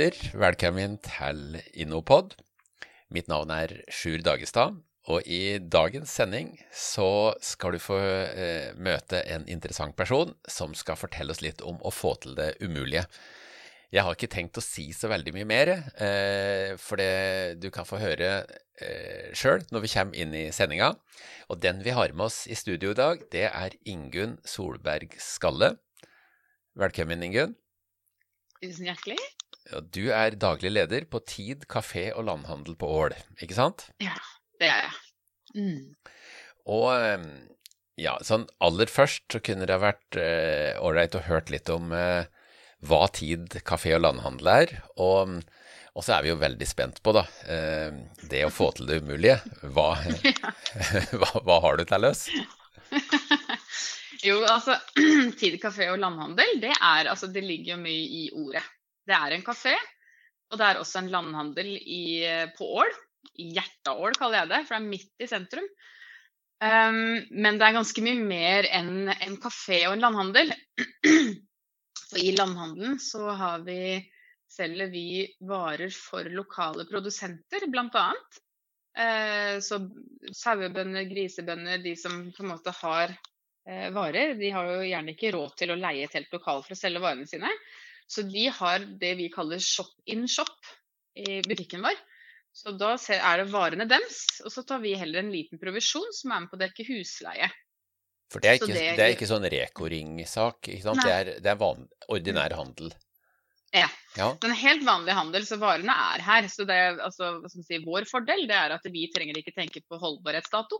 lytter, velkommen til Innopod. Mitt navn er Sjur Dagestad, og i dagens sending så skal du få eh, møte en interessant person som skal fortelle oss litt om å få til det umulige. Jeg har ikke tenkt å si så veldig mye mer, eh, for det du kan få høre eh, sjøl når vi kommer inn i sendinga. Og den vi har med oss i studio i dag, det er Ingunn Solberg Skalle. Velkommen, Ingunn. Tusen hjertelig. Du er daglig leder på Tid kafé og landhandel på Ål, ikke sant? Ja, det er jeg. Mm. Og ja, sånn aller først så kunne det vært ålreit eh, å hørt litt om eh, hva Tid kafé og landhandel er. Og, og, så er vi jo veldig spent på, da, eh, det å få til det umulige. Hva, hva, hva har du til løs? Jo, altså Tid kafé og landhandel, det, er, altså, det ligger jo mye i ordet. Det er en kafé, og det er også en landhandel i, på Ål. I hjertet av Ål, kaller jeg det, for det er midt i sentrum. Um, men det er ganske mye mer enn en kafé og en landhandel. For i landhandelen så har vi, selger vi varer for lokale produsenter, bl.a. Uh, så sauebønder, grisebønder, de som på en måte har uh, varer, de har jo gjerne ikke råd til å leie et helt lokal for å selge varene sine. Så de har det vi kaller shop in shop i butikken vår. Så da er det varene deres, og så tar vi heller en liten provisjon som er med på å dekke husleie. For det er ikke, det, det er ikke sånn Reko-ring-sak, ikke sant? Det er, det er van, ordinær handel. Ja. ja. Det er en helt vanlig handel, så varene er her. Så det er, altså, si, vår fordel det er at vi trenger ikke tenke på holdbarhetsdato.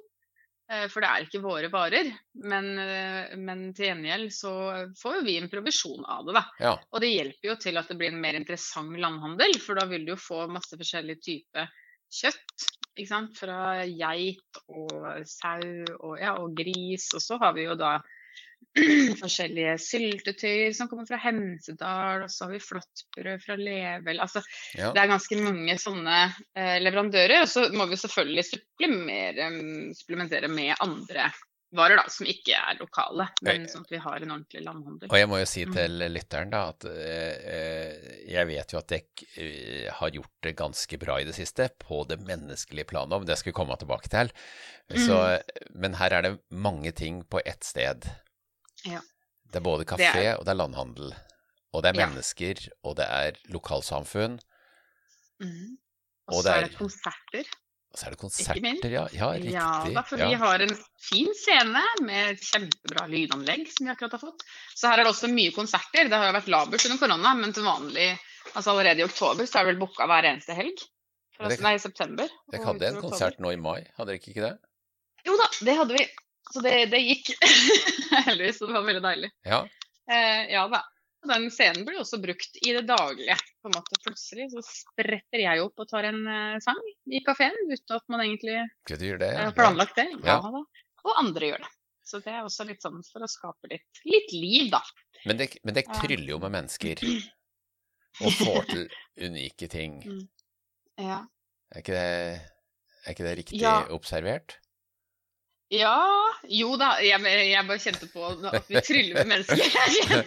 Eh, for det er ikke våre varer. Men, eh, men til gjengjeld så får vi en provisjon av det. da. Ja. Og det hjelper jo til at det blir en mer interessant landhandel, for da vil du jo få masse forskjellige typer kjøtt. ikke sant? Fra geit og sau og, ja, og gris. Og så har vi jo da forskjellige syltetøyer som kommer fra Hemsedal, og så har vi flåttbrød fra Level. Altså, ja. Det er ganske mange sånne eh, leverandører. Og så må vi selvfølgelig supplementere med andre varer da, som ikke er lokale, men sånn at vi har en ordentlig landhandel. Og jeg må jo si mm. til lytteren da, at eh, jeg vet jo at dere eh, har gjort det ganske bra i det siste på det menneskelige planet, om det skal vi komme tilbake til. Så, mm. Men her er det mange ting på ett sted. Ja. Det er både kafé er... og det er landhandel. Og det er mennesker, ja. og det er lokalsamfunn. Mm. Og, og så er det konserter. Og så er det konserter, ja. Ja, riktig. Ja, da, for ja. vi har en fin scene med kjempebra lydanlegg som vi akkurat har fått. Så her er det også mye konserter. Det har jo vært labert under korona, men til vanlig, altså allerede i oktober, så er det vel booka hver eneste helg. For oss, nei, i september. Dere hadde en konsert nå i mai, hadde dere ikke det? Jo da, det hadde vi. Så det, det gikk. Heldigvis. og det var veldig deilig. Ja. Eh, ja da. Den scenen blir også brukt i det daglige. på en måte Plutselig så spretter jeg opp og tar en uh, sang i kafeen uten at man egentlig har har planlagt det. Ja. Ja, og andre gjør det. Så det er også litt sånn for å skape litt, litt liv, da. Men det, men det tryller jo med mennesker og får til unike ting. Mm. Ja. Er ikke det, er ikke det riktig ja. observert? Ja Jo da, jeg, jeg, bare kjente på at vi tryller med mennesker.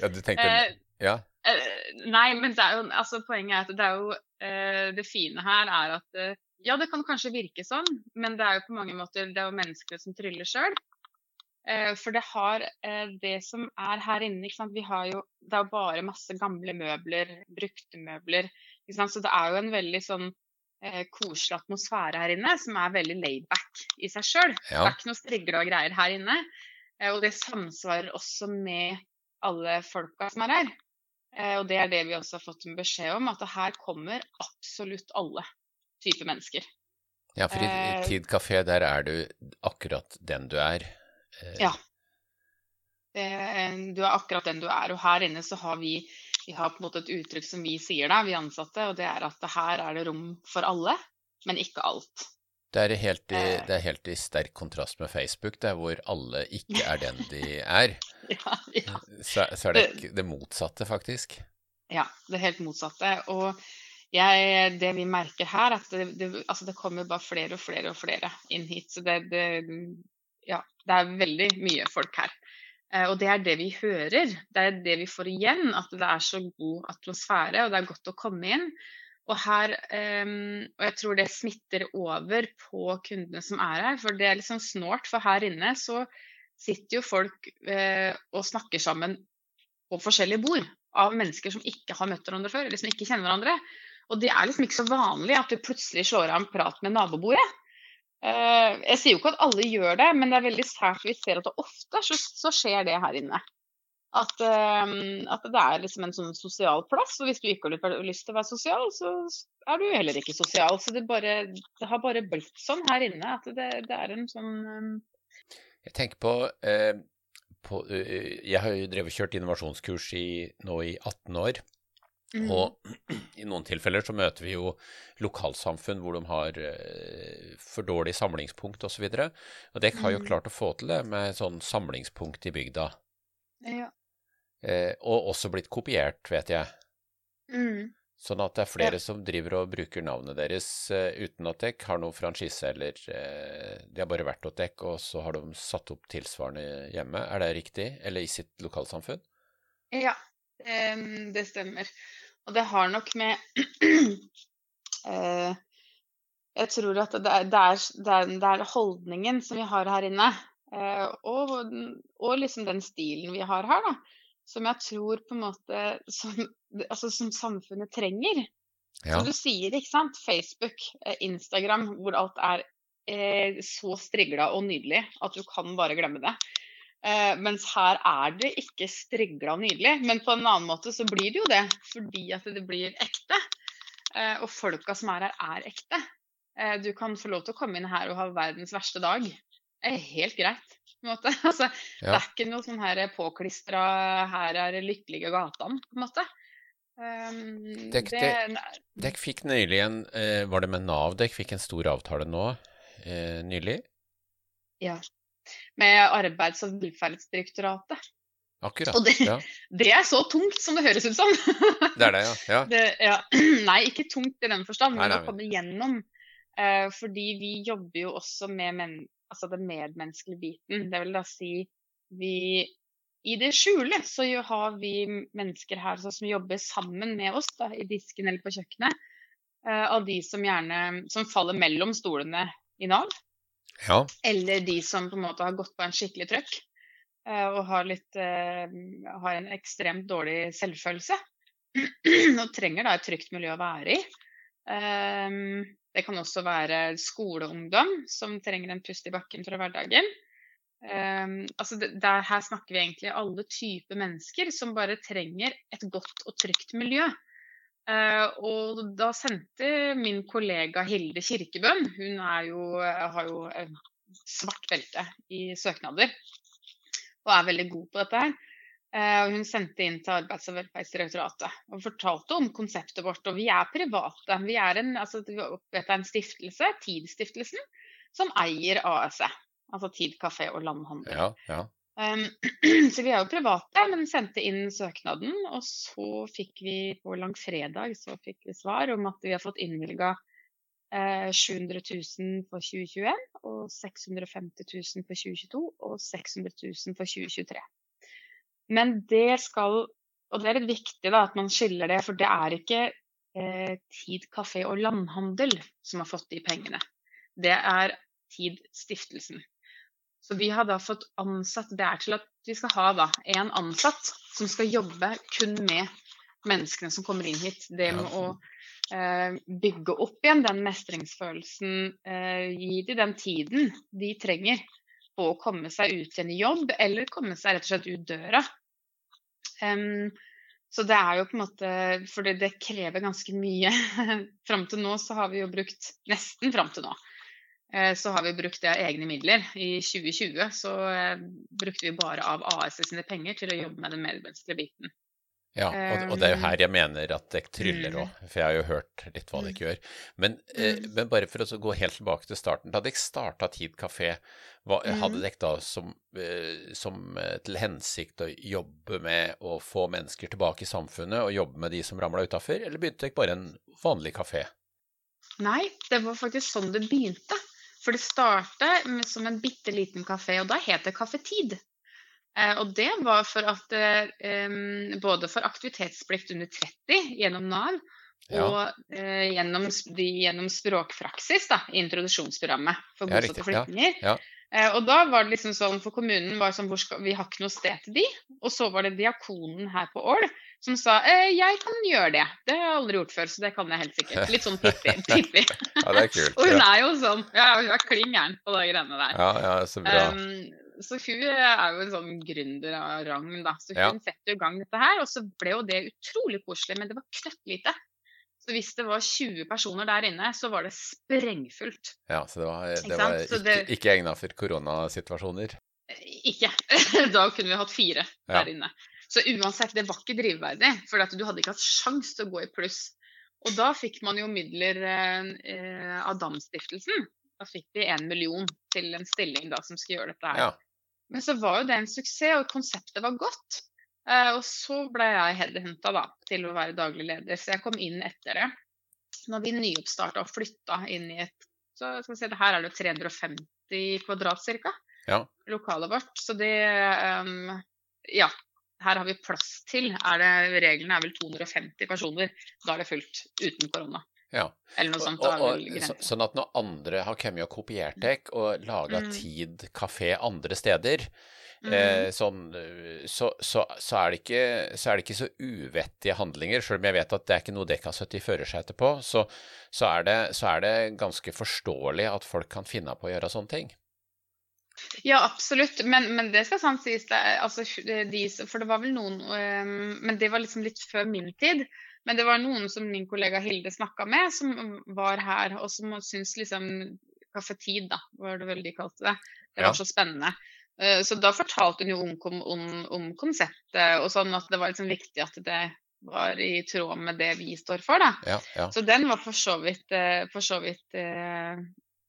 ja, du tenkte eh, Ja? Eh, nei, men det er jo, altså, poenget er at det er jo eh, Det fine her er at eh, Ja, det kan kanskje virke sånn, men det er jo på mange måter det er jo mennesker som tryller sjøl. Eh, for det har det som er her inne ikke sant? Vi har jo, Det er jo bare masse gamle møbler, brukte møbler. Ikke sant? Så det er jo en veldig sånn koselig atmosfære her inne, som er veldig laid-back i seg sjøl. Ja. Det er ikke noe strigla greier her inne. Eh, og det samsvarer også med alle folka som er her. Eh, og det er det vi også har fått en beskjed om, at her kommer absolutt alle typer mennesker. Ja, for i, eh, Tid kafé, der er du akkurat den du er. Eh, ja. Du er akkurat den du er. Og her inne så har vi vi har på en måte et uttrykk som vi sier da, vi ansatte, og det er at her er det rom for alle, men ikke alt. Det er helt i, eh. det er helt i sterk kontrast med Facebook, der hvor alle ikke er den de er. ja, ja. Så, så, er det det motsatte, faktisk. Ja, det er helt motsatte. Og jeg, det vi merker her, at det, det, altså det, kommer bare flere og flere og flere inn hit. Så det, det, ja, det er veldig mye folk her. Eh, og det er det vi hører. Det er det vi får igjen. At det er så god atmosfære, og det er godt å komme inn. Og, her, um, og jeg tror det smitter over på kundene som er her. For det er litt sånn snålt, for her inne så sitter jo folk uh, og snakker sammen på forskjellige bord av mennesker som ikke har møtt hverandre før, eller som ikke kjenner hverandre. Og det er liksom ikke så vanlig at du plutselig slår av en prat med nabobordet. Uh, jeg sier jo ikke at alle gjør det, men det er veldig sært vi ser at det ofte så, så skjer det her inne. At, uh, at, det er liksom en sånn sosial plass, og hvis du ikke har lyst til å være sosial, så er du heller ikke sosial. Så det, bare, det har bare blitt sånn her inne at det, det er en sånn um... Jeg tenker på, uh, på Jeg har jo drevet kjørt innovasjonskurs i, nå i 18 år. Mm. Og i noen tilfeller så møter vi jo lokalsamfunn hvor de har eh, for dårlig samlingspunkt osv. Og, så og dere har jo mm. klart å få til det med sånn samlingspunkt i bygda. Ja. Eh, og også blitt kopiert, vet jeg. Mm. Sånn at det er flere ja. som driver og bruker navnet deres uh, uten at dere har noen franchise, eller uh, de har bare vært hos dere, og så har de satt opp tilsvarende hjemme. Er det riktig? Eller i sitt lokalsamfunn? Ja, um, det stemmer. Og det har nok med uh, Jeg tror at det er, det, er, det er, holdningen som vi har her inne, uh, og, og, liksom den stilen vi har her, da, som jeg tror på en måte som, altså, som samfunnet trenger. Ja. Som du sier, ikke sant. Facebook, eh, Instagram, hvor alt er eh, så strigla og nydelig at du kan bare glemme det. Uh, mens her er det ikke strigla nydelig. Men på en annen måte så blir det jo det, fordi at det blir ekte. Eh, og folka som er her, er ekte. Eh, du kan få lov til å komme inn her og ha verdens verste dag. Det er helt greit. på en måte. Altså, ja. Det er ikke noe sånn her påklistra 'her er lykkelige gatene', på en måte. Um, dek, det, dek, dek fikk nylig en Var det med Nav dere fikk en stor avtale nå nylig? Ja med Arbeids- og velferdsdirektoratet. Akkurat, og det, ja. det, er så tungt som det høres ut som. det er det, ja. ja. Det, ja. Nei, ikke tungt i den forstand, men å komme gjennom. Uh, fordi vi jobber jo også med men, altså den medmenneskelige biten. Det vil da si vi i det skjule så har vi mennesker her som jobber sammen med oss da, i disken eller på kjøkkenet. Uh, av de som gjerne som faller mellom stolene i Nav. Ja. Eller de som på en måte har gått på en skikkelig trøkk eh, og har, litt, eh, har en ekstremt dårlig selvfølelse. og trenger da et trygt miljø å være i. Ehm, det kan også være skoleungdom som trenger en pust i bakken fra hverdagen. Um, altså det, der, her snakker vi egentlig alle typer mennesker som bare trenger et godt og trygt miljø. Uh, og da sendte min kollega Hilde Kirkebønn, hun jo, har jo svart belte i søknader og er veldig god på dette her. Uh, hun sendte inn til Arbeids- og velferdsdirektoratet og fortalte om konseptet vårt. Og vi er private. Vi er en, altså, en stiftelse, Tid-stiftelsen, som eier ASE. Altså Tid kafé og landhandel. Ja, ja. Um, så vi er jo private, men sendte inn søknaden. Og så fikk vi på langfredag så fikk vi svar om at vi har fått innvilga eh, 700 000 for 2021, og 650 000 for 2022 og 600 000 for 2023. Men det skal Og det er litt viktig da, at man skiller det, for det er ikke eh, Tid kafé og landhandel som har fått de pengene. Det er Tid stiftelsen. Så vi har da fått ansatt det er til at vi skal ha da en ansatt som skal jobbe kun med menneskene som kommer inn hit. Det med å eh, bygge opp igjen den mestringsfølelsen, eh, gi dem den tiden de trenger på å komme seg ut igjen i jobb, eller komme seg rett og slett ut døra. Um, så det er jo på en måte For det, det krever ganske mye. fram til nå så har vi jo brukt Nesten fram til nå så har vi brukt det av egne midler. I 2020 så eh, brukte vi bare av AS sine penger til å jobbe med den medmenneskelige biten. Ja, og, og, det er jo her jeg mener at dere tryller òg, mm. for jeg har jo hørt litt hva dere ikke gjør. Men, eh, mm. men bare for å gå helt tilbake til starten. Da dere starta Tid kafé, hadde dere da som, som, til hensikt å jobbe med å få mennesker tilbake i samfunnet, og jobbe med de som ramla utafor, eller begynte dere bare en vanlig kafé? Nei, det var faktisk sånn det begynte. For det starta som en bitte liten kafé, og da het det Kaffetid. Eh, og det var for at eh, både for aktivitetsplikt under 30 gjennom Nav, Ja. og eh, gjennom, de, gjennom språkpraksis da, i introduksjonsprogrammet for bosatte ja, flyktninger. ja. Eh, og da var det liksom sånn, for kommunen var sånn, skal, vi har ikke noe sted til de. Og så var det diakonen her på Ål som sa eh, jeg kan gjøre det. Det har jeg aldri gjort før, så det kan jeg helt sikkert. Litt sånn Pippi. Pippi. Ja, det er kult. Og hun er jo sånn, ja, hun er klin gæren på de greiene der. ja, ja så bra. Um, så hun er jo en sånn gründer av rang, da. Så Ja. hun setter jo i gang dette her. Og så ble jo det utrolig koselig, men det var knøttlite. Så hvis det var 20 personer der inne, så var det sprengfullt. Ja, så det var, det var? Ikke, det- ikke egna for koronasituasjoner. Ikke. Da kunne vi hatt fire Ja. der inne. Så uansett, det var ikke drivverdig, for du hadde ikke hatt sjans til å gå i pluss. Og da fikk man jo midler eh, eh, av Dam-stiftelsen. Da fikk vi en million til en stilling da, som skulle gjøre dette her. Ja. Men så var jo det en suksess, og konseptet var godt. Eh, og så ble jeg headhunta da, til å være daglig leder, så jeg kom inn etter det. Når vi nyoppstarta og flytta inn i et så skal vi se, det Her er det 350 kvadrat ca. Ja. Lokalet vårt. Så det um, Ja. Her har vi plass til. Er det, reglene er vel 250 personer. Da er det fullt uten korona. Ja. Eller noe sånt. Og, og, så, sånn at når andre har kommet og kopiert dere og laga Mm. Tid kafé andre steder, mm. eh, sånn, eh, så, så, så, er det ikke, så er det ikke så uvettige handlinger. Selv om jeg vet at det er ikke noe dere har sittet i førersetet på, så, så, er det, så er det ganske forståelig at folk kan finne på å gjøre sånne ting. Ja, absolutt. Men, men det skal sant sies. Det, altså, de, for det var vel noen ehm, Men det var liksom litt før min tid. Men det var noen som min kollega Hilde snakka med, som var her, og som syntes liksom Kaffetid, da, var det vel de kalte det. Det Ja. var så spennende. Eh, Så da fortalte hun jo om, om, om konseptet, og sånn at det var liksom viktig at det var i tråd med det vi står for, da. Ja, ja. Så den var for så vidt, eh, for så vidt eh,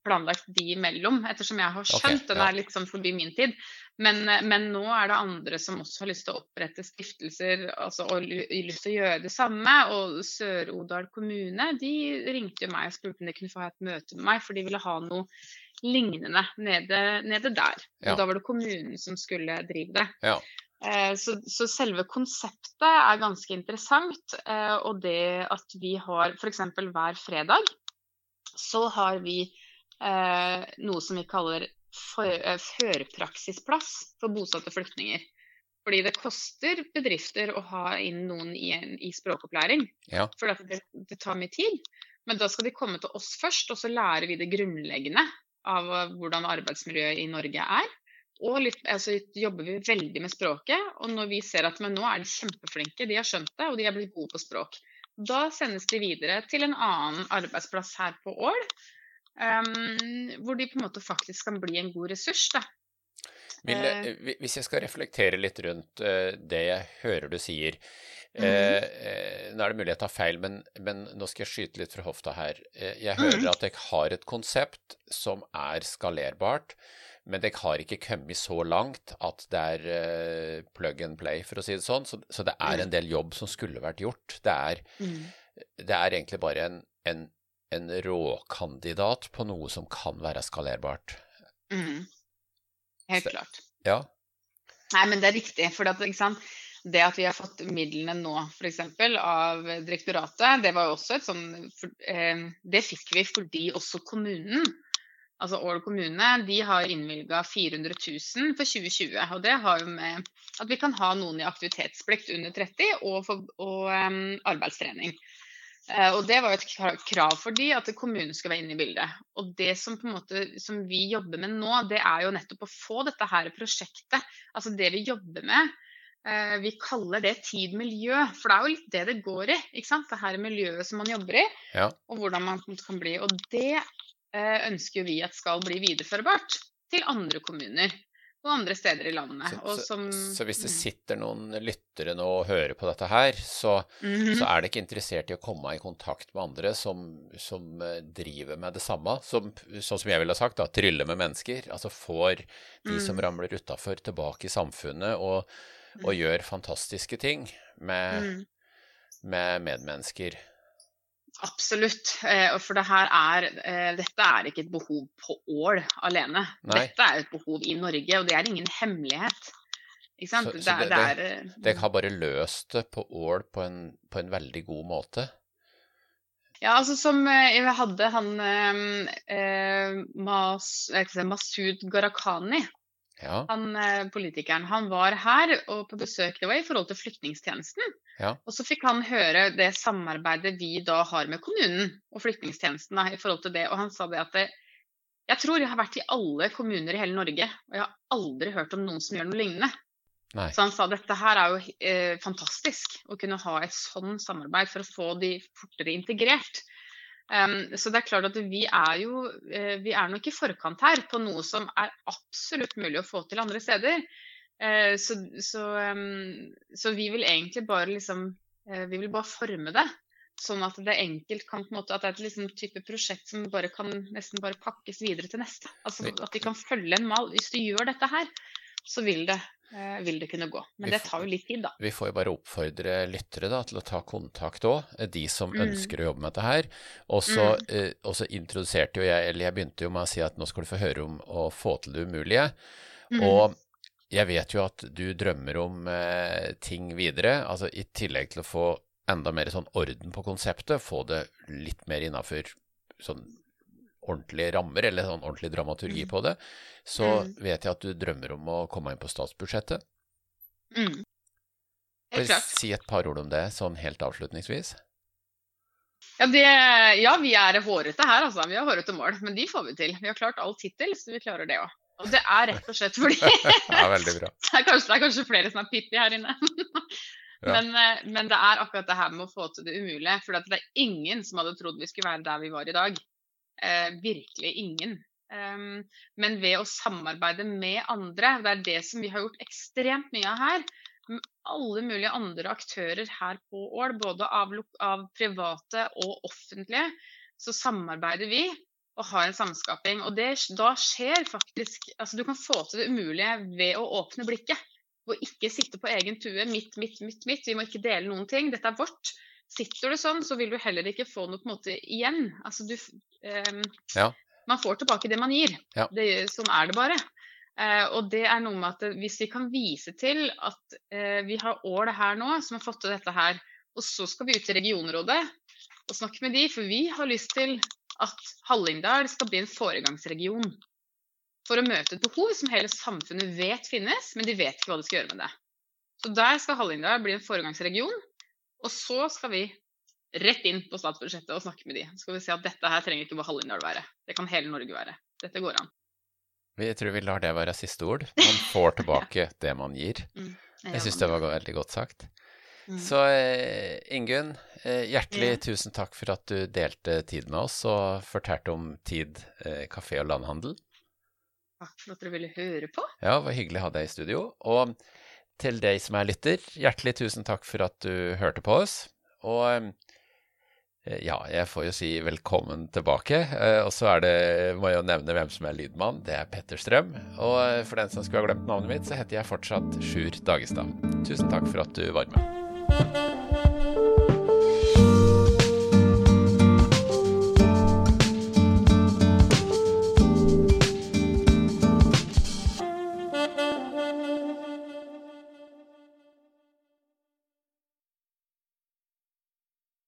planlagt de imellom, ettersom jeg har skjønt. Okay, ja. er litt sånn forbi min tid. Men, men nå er det andre som også har lyst til å opprette stiftelser altså, og lyst til å gjøre det samme. Og Sør-Odal kommune de ringte jo meg og spurte om de kunne få ha et møte med meg, for de ville ha noe lignende nede, nede der. Ja. Og da var det kommunen som skulle drive det. Ja. Eh, Så, så selve konseptet er ganske interessant. eh, Og det at vi har f.eks. hver fredag så har vi eh, noe som vi kaller for, eh, førpraksisplass for bosatte flyktninger. Fordi det koster bedrifter å ha inn noen i, en, i språkopplæring. Ja. For det, det tar mye tid. Men da skal de komme til oss først, og så lærer vi det grunnleggende av eh, hvordan arbeidsmiljøet i Norge er. Og litt, altså, jobber vi veldig med språket. Og når vi ser at men nå er de kjempeflinke, de har skjønt det, og de er blitt gode på språk. Da sendes de videre til en annen arbeidsplass her på Ål. Um, hvor de på en måte faktisk kan bli en god ressurs. Da. Vil, Eh. eh, hvis jeg skal reflektere litt rundt eh, det jeg hører du sier Mhm. eh, eh, Nå er det mulig jeg tar feil, men, men nå skal jeg skyte litt fra hofta her. Jeg hører Mhm. at dere har et konsept som er skalerbart, men dere har ikke kommet så langt at det er plug and play, for å si det sånn. Så, så det er Mm. en del jobb som skulle vært gjort. Det er, det er egentlig bare en, en, en råkandidat på noe som kan være skalerbart. Mm. Helt Så- klart. Ja, Nei, men det er riktig. For at, det at vi har fått midlene nå, f.eks. av direktoratet, det var jo også et sånn eh, Det fikk vi fordi også kommunen, altså Ål kommune, de har innvilga 400 000 for 2020. Og det har jo med at vi kan ha noen i aktivitetsplikt under 30 og, for, og um, arbeidstrening. Eh, og det var jo et krav for de at kommunen skal være inne i bildet. Og det som, måte, som vi jobber med nå, det er jo nettopp å få dette her prosjektet, altså det vi jobber med. Eh, vi kaller det tid miljø, for det er jo litt det det går i. ikke sant? Det her miljøet som man jobber i, Ja. og hvordan man kan bli. Og det eh, ønsker vi at skal bli videreførbart til andre kommuner og andre steder i landet. Så, og så, som, så hvis det Mm. sitter noen lyttere nå og hører på dette her, så, Mhm. så er det ikke interessert i å komme i kontakt med andre som, som eh, driver med det samme. Som, sånn som jeg ville sagt, da, tryller med mennesker. Altså får de som Mm. ramler utafor, tilbake i samfunnet og, og Mm. gjør fantastiske ting med, Mm. med medmennesker. Absolutt. Eh, for det er, eh, dette er ikke et behov på Ål alene. Nei. Dette er et behov i Norge, og det er ingen hemmelighet. Så, så det, det, det, det er har bare løst det på Ål på en, på en veldig god måte. Ja, altså som eh, jeg hadde han eh, eh, Mas, Masud Gharahkhani, Ja, han eh, politikeren, han var her og på besøk det var i forhold til flyktningstjenesten. Ja. Og så fikk han høre det samarbeidet vi da har med kommunen og flyktningstjenesten i forhold til det. Og han sa det at det, jeg tror jeg har vært i alle kommuner i hele Norge, og jeg har aldri hørt om noen som gjør noe lignende. nei. Så han sa dette her er jo eh, fantastisk å kunne ha et sånn samarbeid for å få de fortere integrert. Um, så det er klart at vi er jo uh, vi er nok i forkant her på noe som er absolutt mulig å få til andre steder. Uh, så, så, um, så vi vil egentlig bare liksom uh, Vi vil bare forme det. Sånn at det enkelt kan på en måte, at det er et liksom type prosjekt som bare kan nesten bare pakkes videre til neste. Altså At de kan følge en mal. Hvis du gjør dette her, så vil det, vil det kunne gå. Men det tar jo litt tid, da. Vi får jo bare oppfordre lyttere da, til å ta kontakt òg, de som Mm. ønsker å jobbe med dette her. Og så eh, og så introduserte jo jeg, eller jeg begynte jo med å si at nå skal du få høre om å få til det umulige. Mm. Og jeg vet jo at du drømmer om eh, ting videre, altså i tillegg til å få enda mer sånn orden på konseptet, få det litt mer innafor sånn ordentlige rammer, eller sånn ordentlig dramaturgi Mm. på det, så Mm. vet jeg at du drømmer om å komme inn på statsbudsjettet. Mm. Bare klart. si et par ord om det, sånn helt avslutningsvis. Ja, det, ja, vi er hårete her, altså. Vi har hårete mål, men de får vi til. Vi har klart alt hittil, så vi klarer det òg. Og det er rett og slett fordi Ja, det, er kanskje, det er kanskje flere som er pippi her inne. Men, eh, men det er akkurat det her med å få til det umulige. For det er ingen som hadde trodd vi skulle være der vi var i dag. Eh, virkelig ingen. Um, men ved å samarbeide med andre, det er det som vi har gjort ekstremt mye av her, med alle mulige andre aktører her på Ål, både av, av private og offentlige, så samarbeider vi og har en samskaping. Og det, da skjer faktisk Altså, du kan få til det umulige ved å åpne blikket. Og ikke sitte på egen tue Mitt, mitt, mitt, mitt. Vi må ikke dele noen ting. Dette er vårt. Sitter du sånn, så vil du heller ikke få noe på en måte igjen. Altså, du ehm, Ja. Man får tilbake det man gir. Ja. Det, sånn er det bare. Eh, og det er noe med at hvis vi kan vise til at eh, vi har Ål her nå som har fått til dette her, og så skal vi ut til regionrådet og snakke med de, for vi har lyst til at Hallingdal skal bli en foregangsregion for å møte et behov som hele samfunnet vet finnes, men de vet ikke hva de skal gjøre med det. Så der skal Hallingdal bli en foregangsregion, og så skal vi rett inn på statsbudsjettet og snakke med de. Så skal vi si at dette her trenger ikke bare Hallingdal være, det kan hele Norge være. Dette går an. Vi tror vi lar det være siste ord. Man får tilbake det man gir. Jeg syns det var veldig godt sagt. Mm. Så eh, Ingunn, eh, hjertelig Ja. tusen takk for at du delte tid med oss og fortalte om Tid eh, kafé og landhandel. Takk for at dere ville høre på. Ja, det var hyggelig å ha deg i studio. Og til deg som er lytter, hjertelig tusen takk for at du hørte på oss. Og eh, ja, jeg får jo si velkommen tilbake. Eh, Og så er det, må jeg jo nevne hvem som er lydmann. Det er Petter Strøm. Og eh, for den som skulle ha glemt navnet mitt, så heter jeg fortsatt Sjur Dagestad. Tusen takk for at du var med.